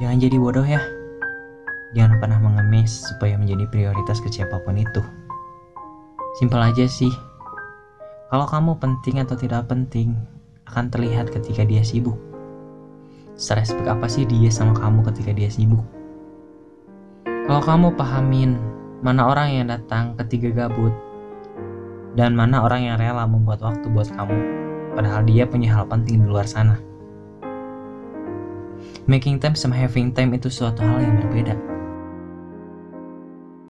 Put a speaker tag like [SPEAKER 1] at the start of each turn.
[SPEAKER 1] Jangan jadi bodoh ya. Jangan pernah mengemis supaya menjadi prioritas ke siapa pun itu. Simpel aja sih. Kalau kamu penting atau tidak penting, akan terlihat ketika dia sibuk. Serespek apa sih dia sama kamu ketika dia sibuk? Kalau kamu pahamin mana orang yang datang ketika gabut, dan mana orang yang rela membuat waktu buat kamu, padahal dia punya hal penting di luar sana. Making time sama having time itu suatu hal yang berbeda.